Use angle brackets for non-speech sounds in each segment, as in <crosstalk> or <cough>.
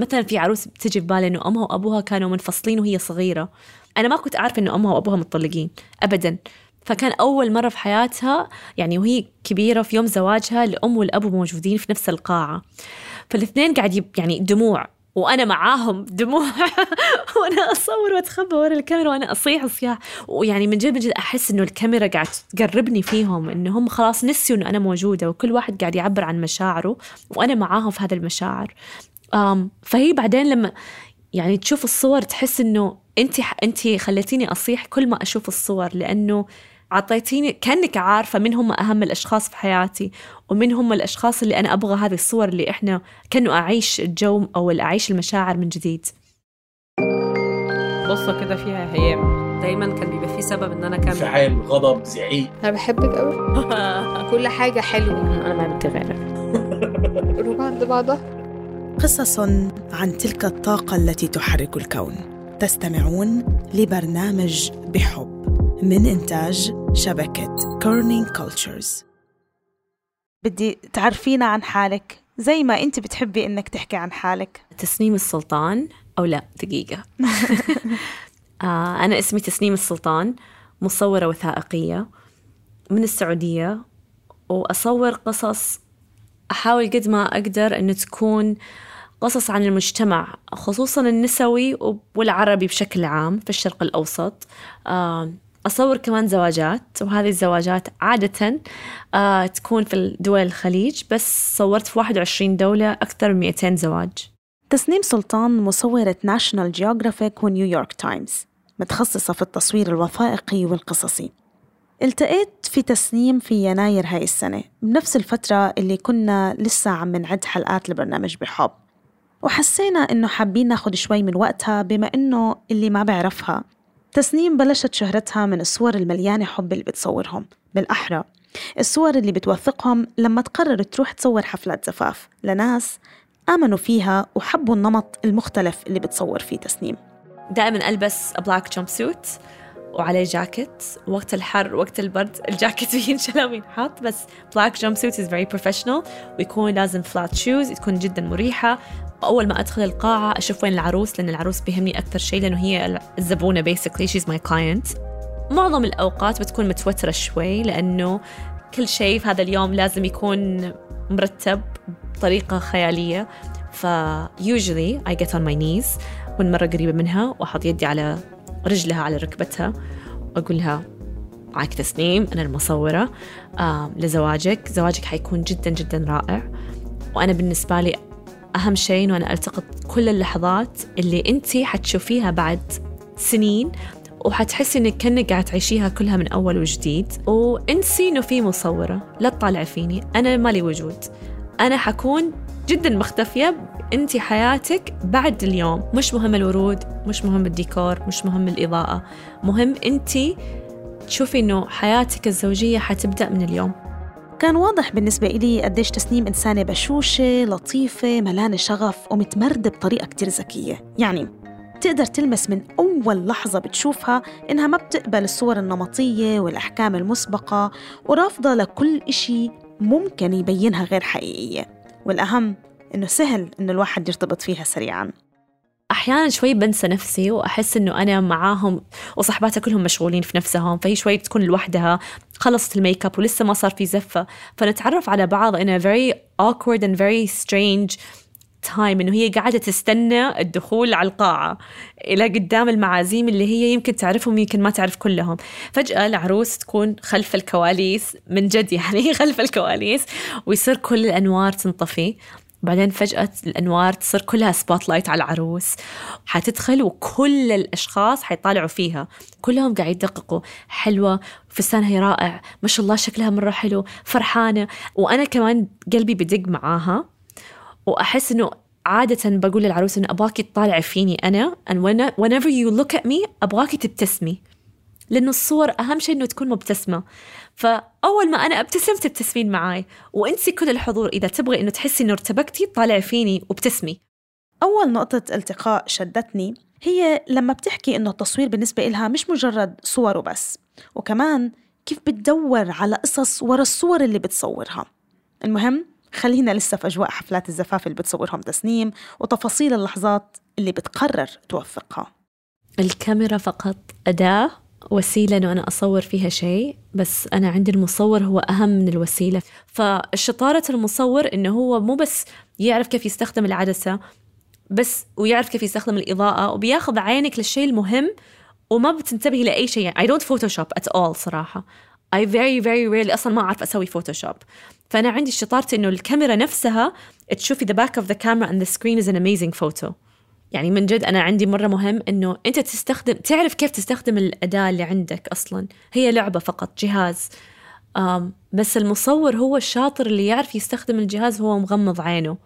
مثلا في عروس بتجي في بالي إنه أمها وأبوها كانوا منفصلين وهي صغيرة. أنا ما كنت أعرف إنه أمها وأبوها متطلقين ابدا. فكان أول مرة في حياتها يعني وهي كبيرة في يوم زواجها الأم والأبو موجودين في نفس القاعة. فالاثنين قاعد يعني دموع وأنا معاهم دموع. <laughs> وأنا أصور وأتخبى ورا الكاميرا وأنا أصيح صياح ويعني من جد من جد أحس إنه الكاميرا قاعد تقربني فيهم انه هم خلاص نسيوا إنه أنا موجودة وكل واحد قاعد يعبر عن مشاعره وأنا معاهم في هذه المشاعر. فهي بعدين لما يعني تشوف الصور تحس إنه أنت أنت خليتيني أصيح كل ما أشوف الصور لأنه عطيتيني كأنك عارفة من هم أهم الأشخاص في حياتي ومن هم الأشخاص اللي أنا أبغى هذه الصور اللي إحنا كأنه أعيش الجو أو أعيش المشاعر من جديد. قصة كده فيها هيام. دايما كان بيبقى في سبب إن أنا كمل انفعال غضب زعيق. أنا بحبك قوي <laughs> كل حاجة حلوة. أنا ما بدي غيرك. <laughs> روح عند بعضها. قصص عن تلك الطاقة التي تحرك الكون. تستمعون لبرنامج بحب من إنتاج شبكة Kerning Cultures بدي تعرفينا عن حالك زي ما أنت بتحبي إنك تحكي عن حالك. تسنيم السلطان أو لا دقيقة. <laughs> آه أنا اسمي تسنيم السلطان مصورة وثائقية من السعودية وأصور قصص أحاول قد ما أقدر أنه تكون قصص عن المجتمع خصوصا النسوي والعربي بشكل عام في الشرق الأوسط. أصور كمان زواجات وهذه الزواجات عادة آه تكون في دول الخليج بس صورت في 21 دولة أكثر من 200 زواج. تسنيم سلطان مصورة National Geographic ونيويورك تايمز متخصصة في التصوير الوثائقي والقصصي. التقيت في تسنيم في يناير هاي السنة بنفس الفترة اللي كنا لسه عم نعد حلقات لبرنامج بحب وحسينا إنه حابين ناخد شوي من وقتها بما إنه اللي ما بعرفها. تسنيم بلشت شهرتها من الصور المليانة حب اللي بتصورهم بالأحرى. الصور اللي بتوثقهم لما تقرر تروح تصور حفلات زفاف لناس آمنوا فيها وحبوا النمط المختلف اللي بتصور فيه تسنيم. دائما ألبس black jumpsuit وعليه جاكيت. وقت الحر وقت البرد الجاكيت <laughs> بينشال وينحط بس black jumpsuit is very professional ويكون لازم flat shoes تكون جدا مريحة. أول ما أدخل القاعة أشوف وين العروس لأن العروس بيهمني أكثر شيء لأنه هي الزبونة basically. She's my client. معظم الأوقات بتكون متوترة شوي لأنه كل شيء في هذا اليوم لازم يكون مرتب بطريقة خيالية. ف usually I get on my knees. أكون مرة قريبة منها وأحط يدي على رجلها على ركبتها وأقول لها معك تسنيم أنا المصورة آه لزواجك زواجك حيكون جدا جدا رائع. وأنا بالنسبة لي أهم شيء إنه أنا ألتقط كل اللحظات اللي أنت حتشوفيها بعد سنين وحتحسي إنك كأنك قاعد تعيشيها كلها من أول وجديد. وإنسي إنه في مصورة لا تطالع فيني أنا مالي وجود. أنا حكون جدا مختفية. انت حياتك بعد اليوم. مش مهم الورود مش مهم الديكور مش مهم الإضاءة. مهم انت تشوفي إنه حياتك الزوجية حتبدأ من اليوم. كان واضح بالنسبة إلي قديش تسنيم إنسانة بشوشة لطيفة ملانة شغف ومتمردة بطريقة كتير ذكية. يعني تقدر تلمس من أول لحظة بتشوفها إنها ما بتقبل الصور النمطية والأحكام المسبقة ورافضة لكل إشي ممكن يبينها غير حقيقية. والأهم إنه سهل إنه الواحد يرتبط فيها سريعاً. أحيانا شوي بنسى نفسي وأحس إنه أنا معاهم وصحباتها كلهم مشغولين في نفسهم فهي شوي تكون لوحدها خلصت الميك اب ولسه ما صار في زفة. فنتعرف على بعض in a very awkward and very strange time إنه هي قاعدة تستنى الدخول على القاعة إلى قدام المعازيم اللي هي يمكن تعرفهم يمكن ما تعرف كلهم. فجأة العروس تكون خلف الكواليس من جد <laughs> يعني خلف الكواليس ويصير كل الأنوار تنطفي. بعدين فجأة الأنوار تصير كلها spotlight على العروس. حتدخل وكل الأشخاص حيطالعوا فيها. كلهم قاعد يدققوا. حلوة فستانها رائع. ما شاء الله شكلها مرة حلو. فرحانة. وأنا كمان قلبي بدق معاها. وأحس إنه عادة بقول للعروس إنه أبغاكي تطالعي فيني أنا and whenever you look at me أبغاكي تبتسمي. لأنه الصور أهم شيء إنه تكون مبتسمة. فأول ما أنا أبتسم تبتسمين معاي. وأنسي كل الحضور إذا تبغي إنه تحسي إنه ارتبكتي طالعي فيني وابتسمي. أول نقطة التقاء شدتني هي لما بتحكي إنه التصوير بالنسبة إلها مش مجرد صور وبس. وكمان كيف بتدور على قصص ورا الصور اللي بتصورها. المهم خلينا لسه في أجواء حفلات الزفاف اللي بتصورهم تسنيم وتفاصيل اللحظات اللي بتقرر توثقها الكاميرا فقط أداة وسيلة إنه أنا أصور فيها شيء بس أنا عندي المصور هو أهم من الوسيلة. فشطارة المصور إنه هو مو بس يعرف كيف يستخدم العدسة بس ويعرف كيف يستخدم الإضاءة وبياخذ عينك للشيء المهم وما بتنتبهي لأي شيء. يعني I don't Photoshop at all صراحة. I very very rarely أصلا ما أعرف أسوي فوتوشوب فأنا عندي شطارتي إنه الكاميرا نفسها تشوفي the back of the camera and the screen is an amazing photo. يعني من جد أنا عندي مرة مهم إنه أنت تستخدم تعرف كيف تستخدم الأداة اللي عندك أصلا. هي لعبة فقط جهاز. um, بس المصور هو الشاطر اللي يعرف يستخدم الجهاز وهو مغمض عينه.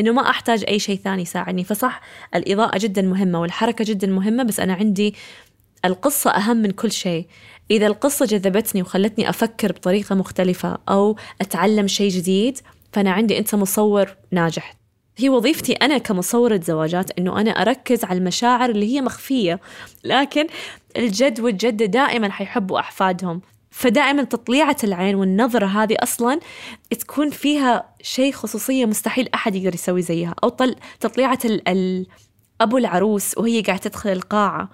إنه ما أحتاج أي شيء ثاني يساعدني. فصح الإضاءة جدا مهمة والحركة جدا مهمة بس أنا عندي القصة أهم من كل شيء. إذا القصة جذبتني وخلتني أفكر بطريقة مختلفة أو أتعلم شيء جديد فأنا عندي أنت مصور ناجح. هي وظيفتي أنا كمصورة زواجات إنه أنا أركز على المشاعر اللي هي مخفية لكن الجد والجدة دائما حيحبوا أحفادهم. فدائما تطليعة العين والنظرة هذه أصلا تكون فيها شيء خصوصية مستحيل أحد يقدر يسوي زيها. أو طل تطليعة ال ال أبو العروس وهي قاعدة تدخل القاعة.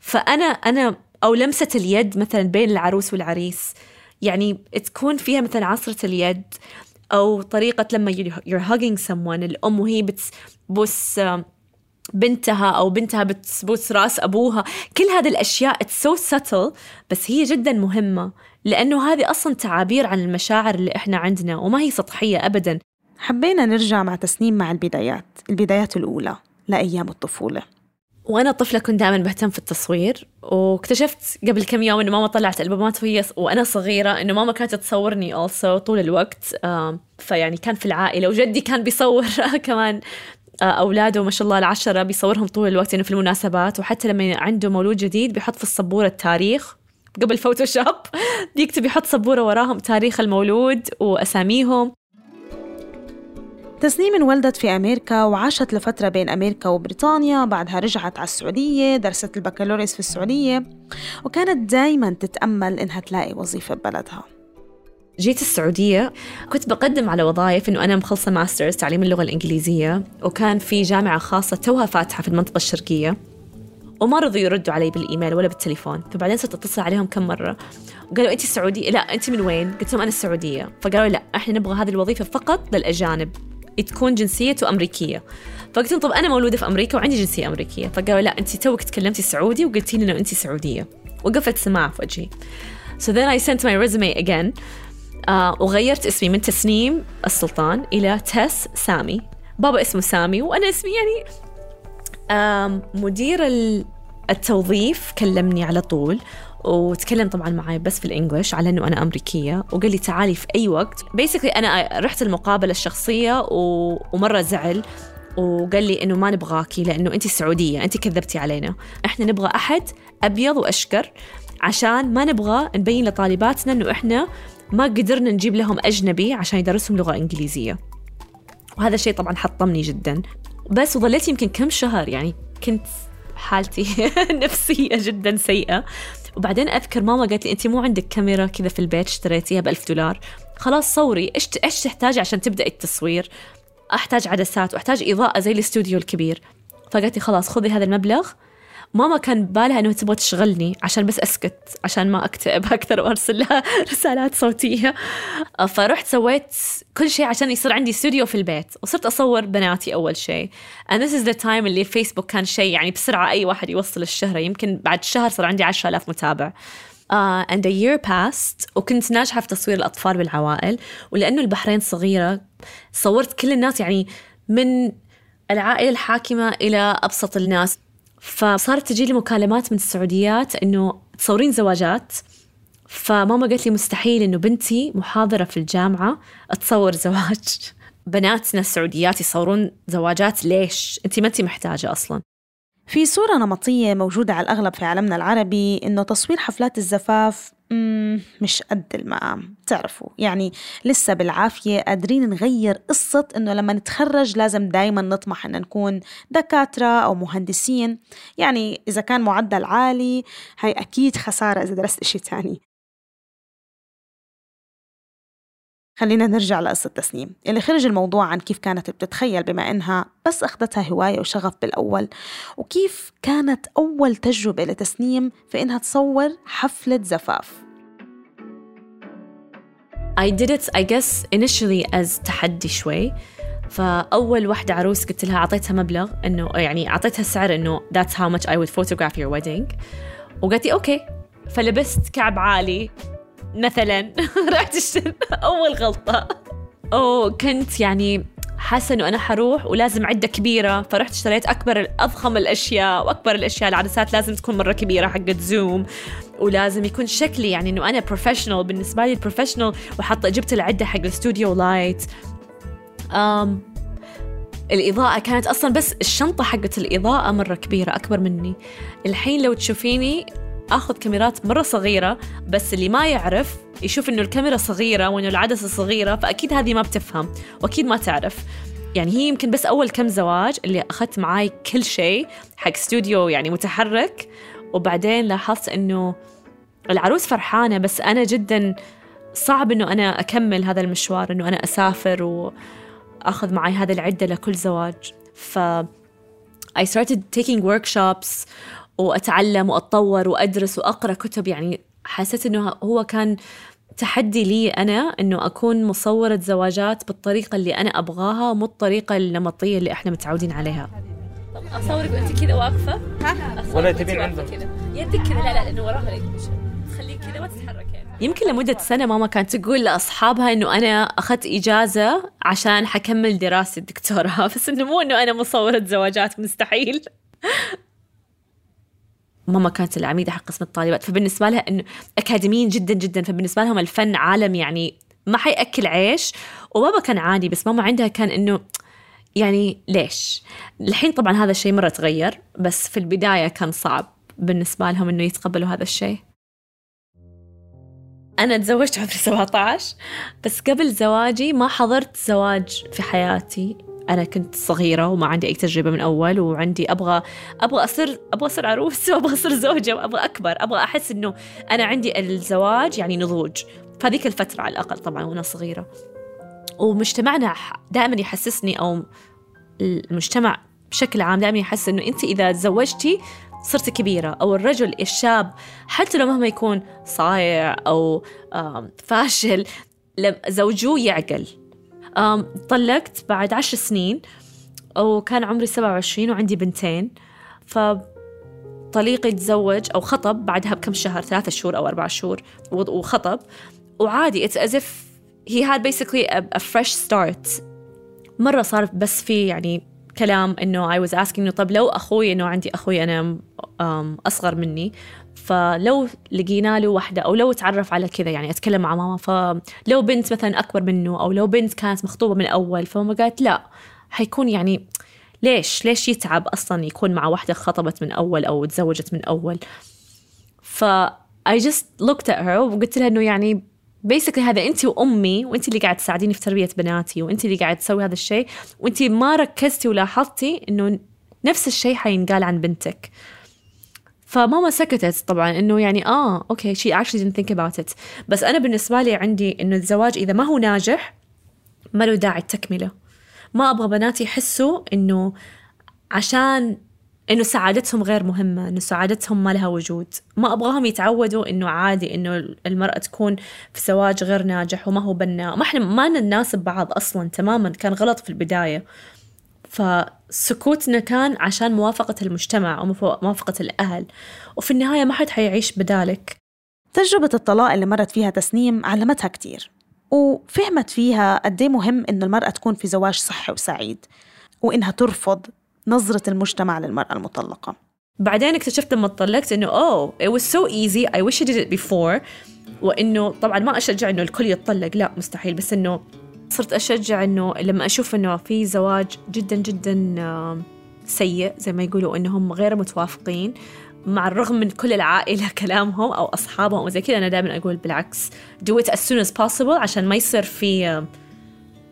فأنا أنا أو لمسة اليد مثلا بين العروس والعريس. يعني تكون فيها مثلا عصرة اليد أو طريقة لما you're hugging someone الأم وهي بتبوس بنتها أو بنتها بتبوس رأس أبوها. كل هذه الأشياء it's so subtle بس هي جدا مهمة لأنه هذه أصلا تعابير عن المشاعر اللي إحنا عندنا وما هي سطحية أبدا. حبينا نرجع مع تسنيم مع البدايات البدايات الأولى لأيام الطفولة. وأنا طفلة كنت دائما بهتم في التصوير واكتشفت قبل كم يوم إنه ماما طلعت البومات وهي وأنا صغيرة إنه ماما كانت تصورني also طول الوقت فيعني كان في العائلة وجدي كان بيصور <laughs> كمان آه، أولاده ما شاء الله العشرة بيصورهم طول الوقت إنه في المناسبات وحتى لما عنده مولود جديد بيحط في السبوره التاريخ قبل <laughs> فوتوشوب بيكتب يحط سبوره وراهم تاريخ المولود وأساميهم. تسنيم انولدت في أمريكا وعاشت لفترة بين أمريكا وبريطانيا بعدها رجعت على السعودية درست البكالوريوس في السعودية وكانت دايما تتأمل إنها تلاقي وظيفة ببلدها جيت السعودية كنت بقدم على وظائف إنه أنا مخلصة masters تعليم اللغة الإنجليزية وكان في جامعة خاصة توها فاتحة في المنطقة الشرقية وما رضوا يردوا علي بالإيميل ولا بالتليفون فبعدين صرت أتصل عليهم كم مرة. وقالوا أنت سعودية لا أنت من وين؟ قلت لهم أنا السعودية. فقالوا لا إحنا نبغى هذه الوظيفة فقط للأجانب. تكون جنسيته أمريكية فقلت لهم طب أنا مولودة في أمريكا وعندي جنسية أمريكية. فقالوا لا أنت توك تكلمتي سعودي وقلتي لي إنه أنت سعودية. وقفت سماعة في وجهي. So then I sent my resume again. uh, وغيرت اسمي من تسنيم السلطان إلى تس سامي. بابا اسمه سامي وأنا اسمي يعني uh, مدير التوظيف كلمني على طول. وتكلم طبعا معي بس في الإنجليش على إنه أنا أمريكية. وقال لي تعالي في أي وقت. بيسكلي أنا رحت المقابلة الشخصية و... ومرة زعل. وقال لي إنه ما نبغاكي لأنه انت سعودية انت كذبتي علينا. إحنا نبغى أحد أبيض وأشقر عشان ما نبغى نبين لطالباتنا إنه إحنا ما قدرنا نجيب لهم أجنبي عشان يدرسهم لغة إنجليزية. وهذا الشيء طبعا حطمني جدا. بس وظليت يمكن كم شهر يعني كنت حالتي <laughs> نفسية جدا سيئة. وبعدين أذكر ماما قالت لي أنت مو عندك كاميرا كذا في البيت اشتريتيها بألف دولار. خلاص صوري إيش إيش تحتاجي عشان تبدأي التصوير؟ أحتاج عدسات وأحتاج إضاءة زي الاستوديو الكبير. فقالت لي خلاص خذي هذا المبلغ ماما كان بالها إنه تبغى تشغلني عشان بس أسكت عشان ما أكتئب <laughs> أكثر وأرسل لها رسالات صوتية. فرحت سويت كل شيء عشان يصير عندي استوديو في البيت وصرت أصور بناتي أول شيء. And this is the time اللي فيسبوك كان شيء يعني بسرعة أي واحد يوصل الشهرة يمكن بعد شهر صار عندي 10000 متابع. uh, and a year passed وكنت ناجحة في تصوير الأطفال بالعوائل ولأنه البحرين صغيرة صورت كل الناس يعني من العائلة الحاكمة إلى أبسط الناس. فصارت تجي لي مكالمات من السعوديات إنه تصورين زواجات. فماما قالت لي مستحيل إنه بنتي محاضرة في الجامعة تصور زواج. <laughs> بناتنا السعوديات يصورون زواجات ليش؟ أنت ما أنت محتاجة أصلا. في صورة نمطية موجودة على الأغلب في عالمنا العربي إنه تصوير حفلات الزفاف مش قد المقام تعرفوا. يعني لسه بالعافية قادرين نغير قصة إنه لما نتخرج لازم دايما نطمح إن نكون دكاترة أو مهندسين. يعني إذا كان معدل عالي هاي أكيد خسارة إذا درست إشي تاني. خلينا نرجع لقصة تسنيم اللي خرج الموضوع عن كيف كانت بتتخيل بما إنها بس أخذتها هواية وشغف بالأول وكيف كانت أول تجربة لتسنيم في إنها تصور حفلة زفاف. I did it I guess initially as تحدي شوي. فأول واحدة عروس قلت لها أعطيتها مبلغ إنه يعني أعطيتها سعر إنه that's how much I would photograph your wedding. وقالت لي أوكي. فلبست كعب عالي. مثلا. <laughs> رحت اشتري أول غلطة. وكنت يعني حاسة إنه أنا حروح ولازم عدة كبيرة. فرحت اشتريت أكبر أضخم الأشياء وأكبر الأشياء. العدسات لازم تكون مرة كبيرة حقت zoom ولازم يكون شكلي يعني إنه أنا professional بالنسبة لي ال professional وحط جبت العدة حق ال studio light أم الإضاءة كانت أصلا بس الشنطة حقت الإضاءة مرة كبيرة أكبر مني. الحين لو تشوفيني آخذ كاميرات مرة صغيرة بس اللي ما يعرف يشوف إنه الكاميرا صغيرة وإنه العدسة صغيرة فأكيد هذه ما بتفهم وأكيد ما تعرف. يعني هي يمكن بس أول كم زواج اللي أخذت معاي كل شيء حق استوديو يعني متحرك وبعدين لاحظت إنه العروس فرحانة بس أنا جدا صعب إنه أنا أكمل هذا المشوار إنه أنا أسافر وأخذ معي هذه العدة لكل زواج. ف I started taking workshops وأتعلم وأتطور وأدرس وأقرأ كتب يعني حسيت إنه هو كان تحدي لي أنا إنه أكون مصورة زواجات بالطريقة اللي أنا أبغاها مو الطريقة النمطية اللي إحنا متعودين عليها. أصورك وأنت كذا واقفة؟ ولا تبين عنده يدك كذا. لا لا لأنه وراها خليك كذا ما تتحرك يمكن لمدة سنة ماما كانت تقول لأصحابها إنه أنا أخذت إجازة عشان حكمل دراسة الدكتوراه <laughs> بس إنه مو إنه أنا مصورة زواجات مستحيل. ماما كانت العميدة حق قسم الطالبات فبالنسبة لها إنه أكاديميين جدا جدا فبالنسبة لهم الفن عالم يعني ما حيأكل عيش. وبابا كان عادي بس ماما عندها كان إنه يعني ليش؟ الحين طبعا هذا الشيء مرة تغير بس في البداية كان صعب بالنسبة لهم إنه يتقبلوا هذا الشيء. أنا تزوجت عمري 17 بس قبل زواجي ما حضرت زواج في حياتي. أنا كنت صغيرة وما عندي أي تجربة من أول وعندي أبغى أبغى أصير أبغى أصير عروس <laughs> وابغى أصير زوجة وابغى أكبر أبغى أحس إنه أنا عندي الزواج يعني نضوج. في هذيك الفترة على الأقل طبعا وأنا صغيرة. ومجتمعنا دائما يحسسني أو المجتمع بشكل عام دائما يحس إنه انت إذا تزوجتي صرت كبيرة أو الرجل الشاب حتى لو مهما يكون صايع أو فاشل زوجوه يعقل. طلقت بعد عشر سنين وكان عمري سبعة وعشرين وعندي بنتين. فطليقي تزوج أو خطب بعدها بكم شهر ثلاثة شهور أو أربعة شهور وخطب. وعادي as if he had basically a, a fresh start. مرة صار بس في يعني كلام إنه I was asking إنه طب لو أخوي إنه عندي أخوي أنا أصغر مني فلو لقينا له واحدة أو لو تعرف على كذا يعني أتكلم مع ماما. فلو بنت مثلا أكبر منه أو لو بنت كانت مخطوبة من أول فماما قالت لا حيكون يعني ليش؟ ليش يتعب أصلا يكون مع واحدة خطبت من أول أو تزوجت من أول؟ ف I just looked at her وقلت لها إنه يعني basically هذا انت وأمي وانت اللي قاعد تساعديني في تربية بناتي وانت اللي قاعد تسوي هذا الشيء وانت ما ركزتي ولاحظتي إنه نفس الشيء حينقال عن بنتك. فماما سكتت طبعا إنه يعني آه okay she actually didn't think about it. بس أنا بالنسبة لي عندي إنه الزواج إذا ما هو ناجح ما له داعي التكملة. ما أبغى بناتي يحسوا إنه عشان إنه سعادتهم غير مهمة إنه سعادتهم ما لها وجود. ما أبغاهم يتعودوا إنه عادي إنه المرأة تكون في زواج غير ناجح وما هو بناء. ما إحنا ما نناسب بعض أصلا تماما كان غلط في البداية. فسكوتنا كان عشان موافقة المجتمع أو موافقة الأهل. وفي النهاية ما حد حيعيش بدالك. تجربة الطلاق اللي مرت فيها تسنيم علمتها كتير وفهمت فيها قد إيه مهم إن المرأة تكون في زواج صحي وسعيد وإنها ترفض نظرة المجتمع للمرأة المطلقة. بعدين اكتشفت لما طلقت إنه أوه it was so easy. I wish I did it before. وإنه طبعا ما أشجع إنه الكل يتطلق. لا مستحيل. بس إنه صرت أشجع إنه لما أشوف إنه في زواج جدا جدا سيء زي ما يقولوا إنهم غير متوافقين مع الرغم من كل العائلة <laughs> كلامهم أو أصحابهم وزي كذا أنا دائما أقول بالعكس do it as soon as possible عشان ما يصير في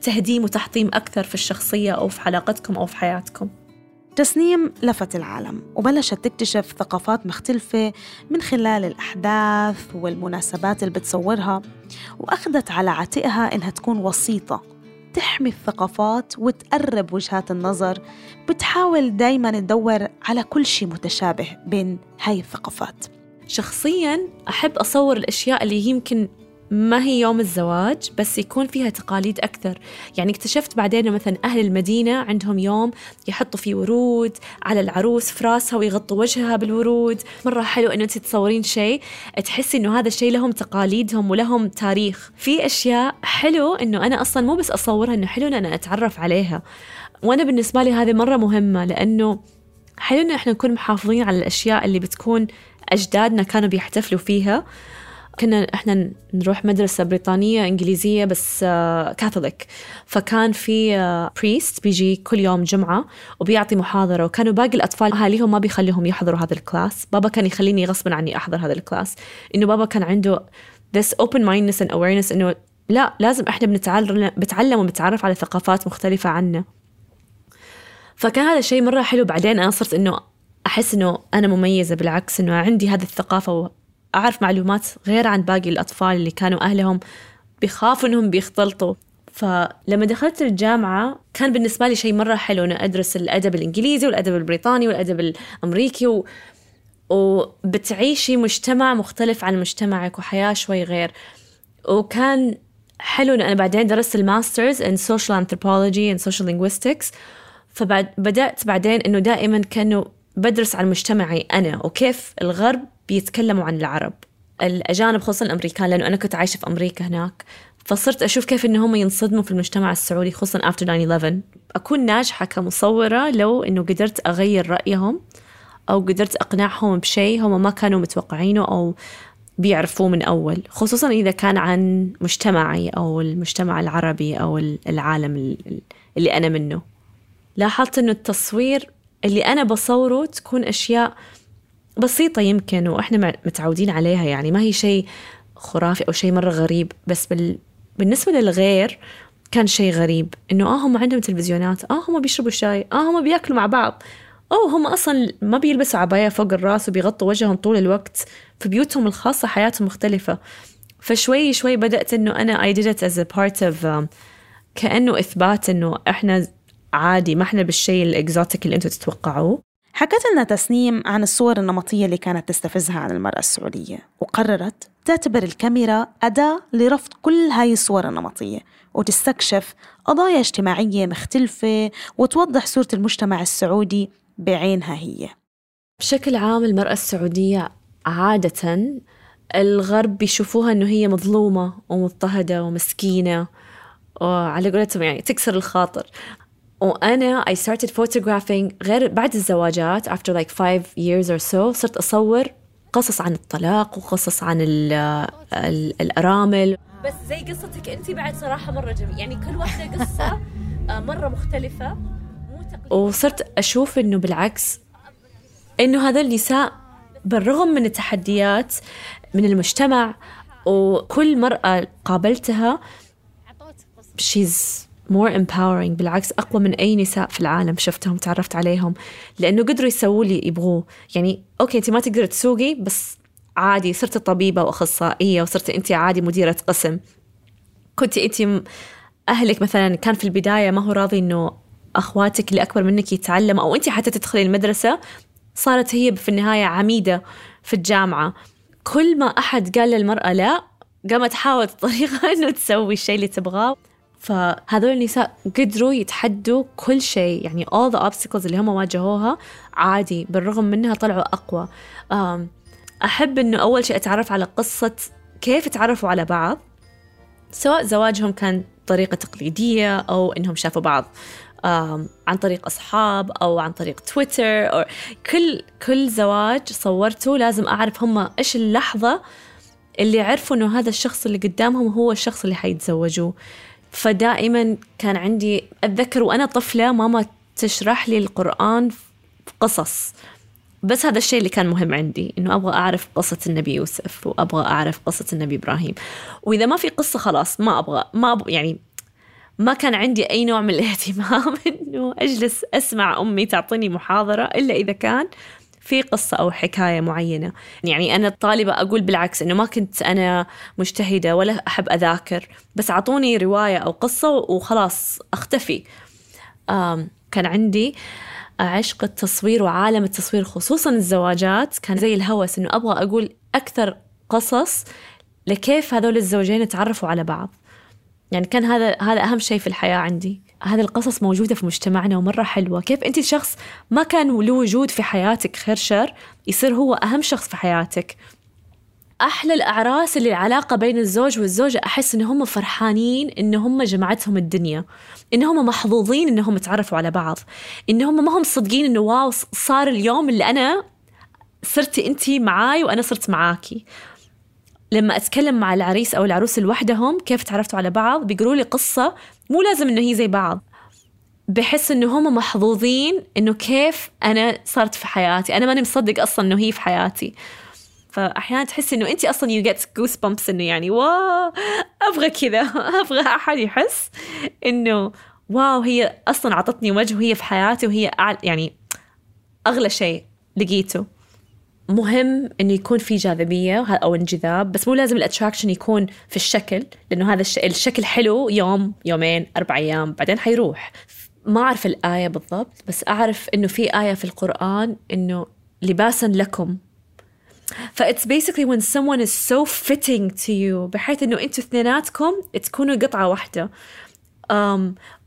تهديم وتحطيم أكثر في الشخصية أو في علاقتكم أو في حياتكم. تسنيم لفت العالم وبلشت تكتشف ثقافات مختلفة من خلال الأحداث والمناسبات اللي بتصورها وأخذت على عاتقها إنها تكون وسيطة تحمي الثقافات وتقرب وجهات النظر بتحاول دايما تدور على كل شيء متشابه بين هاي الثقافات. شخصيا أحب أصور الأشياء اللي يمكن ما هي يوم الزواج بس يكون فيها تقاليد أكثر. يعني اكتشفت بعدين مثلا أهل المدينة عندهم يوم يحطوا فيه ورود على العروس في راسها ويغطوا وجهها بالورود. مرة حلو أنه أنت تصورين شيء. تحسي أنه هذا الشيء لهم تقاليدهم ولهم تاريخ. في أشياء حلو أنه أنا أصلا مو بس أصورها أنه حلو أن أنا أتعرف عليها. وأنا بالنسبة لي هذه مرة مهمة لأنه حلو أنه إحنا نكون محافظين على الأشياء اللي بتكون أجدادنا كانوا بيحتفلوا فيها. كنا إحنا نروح مدرسة بريطانية إنجليزية بس Catholic uh, فكان في priest uh, بيجي كل يوم جمعة وبيعطي محاضرة وكانوا باقي الأطفال أهاليهم ما بيخليهم يحضروا هذا ال class بابا كان يخليني غصبا عني أحضر هذا ال class إنه بابا كان عنده this open mindedness and awareness إنه لا لازم إحنا بنتعلم بتعلم وبتعرف على ثقافات مختلفة عنا. فكان هذا الشيء مرة حلو. بعدين أنا صرت إنه أحس إنه أنا مميزة بالعكس إنه عندي هذه الثقافة أعرف معلومات غير عن باقي الأطفال اللي كانوا أهلهم بيخافوا إنهم بيختلطوا. فلما دخلت الجامعة كان بالنسبة لي شيء مرة حلو إنه أدرس الأدب الإنجليزي والأدب البريطاني والأدب الأمريكي و... وبتعيشي مجتمع مختلف عن مجتمعك وحياة شوي غير. وكان حلو أنا بعدين درست الماسترز in social anthropology and social linguistics. فبدأت بعدين إنه دائما كانوا بدرس عن مجتمعي أنا. وكيف الغرب بيتكلموا عن العرب. الأجانب خصوصا الأمريكان لأنه أنا كنت عايشة في أمريكا هناك فصرت أشوف كيف إنهم ينصدموا في المجتمع السعودي خصوصا after 9/11 أكون ناجحة كمصورة لو إنه قدرت أغير رأيهم أو قدرت أقنعهم بشيء هم ما كانوا متوقعينه أو بيعرفوه من أول. خصوصا إذا كان عن مجتمعي أو المجتمع العربي أو العالم اللي أنا منه. لاحظت إنه التصوير اللي أنا بصوره تكون أشياء بسيطة يمكن وإحنا متعودين عليها يعني. ما هي شيء خرافي أو شيء مرة غريب بس بال... بالنسبة للغير كان شيء غريب. إنه آه هم عندهم تلفزيونات آه هم بيشربوا شاي آه هم بيأكلوا مع بعض. أو هم أصلا ما بيلبسوا عباية فوق الرأس وبيغطوا وجههم طول الوقت. في بيوتهم الخاصة حياتهم مختلفة. فشوي شوي بدأت إنه أنا I did it as a part of um, كأنه إثبات إنه إحنا عادي ما إحنا بالشيء الإكزوتيك اللي أنتم تتوقعوه. حكت لنا تسنيم عن الصور النمطية اللي كانت تستفزها عن المرأة السعودية وقررت تعتبر الكاميرا أداة لرفض كل هاي الصور النمطية وتستكشف قضايا اجتماعية مختلفة وتوضح صورة المجتمع السعودي بعينها هي. بشكل عام المرأة السعودية عادة الغرب بيشوفوها إنه هي مظلومة ومضطهدة ومسكينة وعلى قولتهم يعني تكسر الخاطر. وأنا I started photographing غير بعد الزواجات after like five years or so صرت أصور قصص عن الطلاق وقصص عن ال ال الأرامل. بس زي قصتك أنت بعد صراحة مرة جميل يعني كل واحدة قصة آه، مرة مختلفة وصرت أشوف إنه بالعكس إنه هذا النساء بالرغم من التحديات من المجتمع وكل مرأة قابلتها she's more empowering. بالعكس أقوى من أي نساء في العالم شفتهم تعرفت عليهم. لأنه قدروا يسووا لي يبغوه. يعني أوكي أنت ما تقدر تسوقي بس عادي صرت طبيبة وأخصائية وصرت أنت عادي مديرة قسم. كنت أنت أهلك مثلا كان في البداية ما هو راضي إنه أخواتك اللي أكبر منك يتعلموا أو أنت حتى تدخلي المدرسة صارت هي في النهاية عميدة في الجامعة. كل ما أحد قال للمرأة لا قامت تحاول <laughs> طريقة إنه تسوي الشيء اللي تبغاه. فهذول النساء قدروا يتحدوا كل شيء. يعني all the obstacles اللي هم واجهوها عادي بالرغم منها طلعوا أقوى. أحب إنه أول شيء أتعرف على قصة كيف تعرفوا على بعض سواء زواجهم كان طريقة تقليدية أو إنهم شافوا بعض عن طريق أصحاب أو عن طريق تويتر أو كل كل زواج صورته لازم أعرف هم إيش اللحظة اللي عرفوا إنه هذا الشخص اللي قدامهم هو الشخص اللي حيتزوجوه. فدائما كان عندي أتذكر وأنا طفلة ماما تشرح لي القرآن في قصص. بس هذا الشيء اللي كان مهم عندي إنه أبغى أعرف قصة النبي يوسف وأبغى أعرف قصة النبي إبراهيم. وإذا ما في قصة خلاص ما أبغى ما أبغى يعني ما كان عندي أي نوع من الاهتمام <laughs> إنه أجلس أسمع أمي تعطيني محاضرة إلا إذا كان في قصة أو حكاية معينة. يعني أنا طالبة أقول بالعكس إنه ما كنت أنا مجتهدة ولا أحب أذاكر بس أعطوني رواية أو قصة وخلاص أختفي. كان عندي عشق التصوير وعالم التصوير خصوصا الزواجات. كان زي الهوس إنه أبغى أقول أكثر قصص لكيف هذول الزوجين تعرفوا على بعض. يعني كان هذا هذا أهم شيء في الحياة عندي. هذه القصص موجودة في مجتمعنا ومرة حلوة. كيف أنت شخص ما كان له وجود في حياتك خير شر يصير هو أهم شخص في حياتك. أحلى الأعراس اللي العلاقة بين الزوج والزوجة أحس إن هم فرحانين إن هم جمعتهم الدنيا. إن هم محظوظين إنهم تعرفوا على بعض. إن هم ما هم صدقين إنه واو صار اليوم اللي أنا صرتي أنت معاي وأنا صرت معاكي. لما أتكلم مع العريس أو العروس لوحدهم كيف تعرفتوا على بعض بيقولوا لي قصة مو لازم إنه هي زي بعض. بحس إنه هم محظوظين إنه كيف أنا صارت في حياتي. أنا ماني مصدق أصلا إنه هي في حياتي. فأحيانا تحس إنه أنت أصلا you get goosebumps إنه يعني wow أبغى كذا <laughs> أبغى أحد يحس إنه wow هي أصلا عطتني وجه وهي في حياتي وهي يعني أغلى شيء لقيته. مهم إنه يكون في جاذبية أو انجذاب بس مو لازم الاتراكشن يكون في الشكل لأنه هذا الشكل حلو يوم يومين أربع أيام بعدين حيروح. ما أعرف الآية بالضبط بس أعرف إنه في آية في القرآن إنه لباسا لكم. ف it's basically when someone is so fitting to you بحيث إنه أنتوا اثنيناتكم تكونوا قطعة واحدة. um,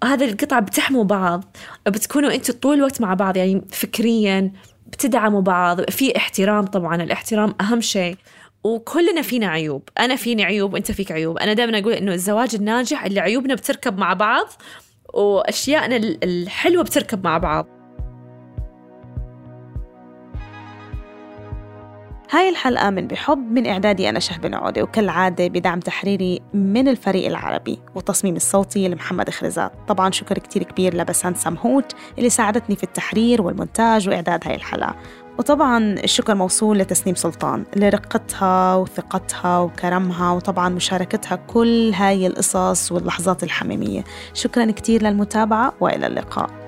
هذا القطعة بتحموا بعض بتكونوا أنتوا طول الوقت مع بعض يعني فكريا. بتدعموا بعض في احترام طبعا الاحترام أهم شيء. وكلنا فينا عيوب. أنا فيني عيوب وأنت فيك عيوب. أنا دائما أقول إنه الزواج الناجح اللي عيوبنا بتركب مع بعض وأشياءنا الحلوة بتركب مع بعض. هاي الحلقة من بحب من إعدادي أنا شهب العودة وكالعادة بدعم تحريري من الفريق العربي والتصميم الصوتي لمحمد خرزات طبعا شكر كتير كبير لبسان سمهوت اللي ساعدتني في التحرير والمونتاج وإعداد هاي الحلقة. وطبعا الشكر موصول لتسنيم سلطان لرقتها وثقتها وكرمها وطبعا مشاركتها كل هاي القصص واللحظات الحميمية. شكرا كتير للمتابعة وإلى اللقاء.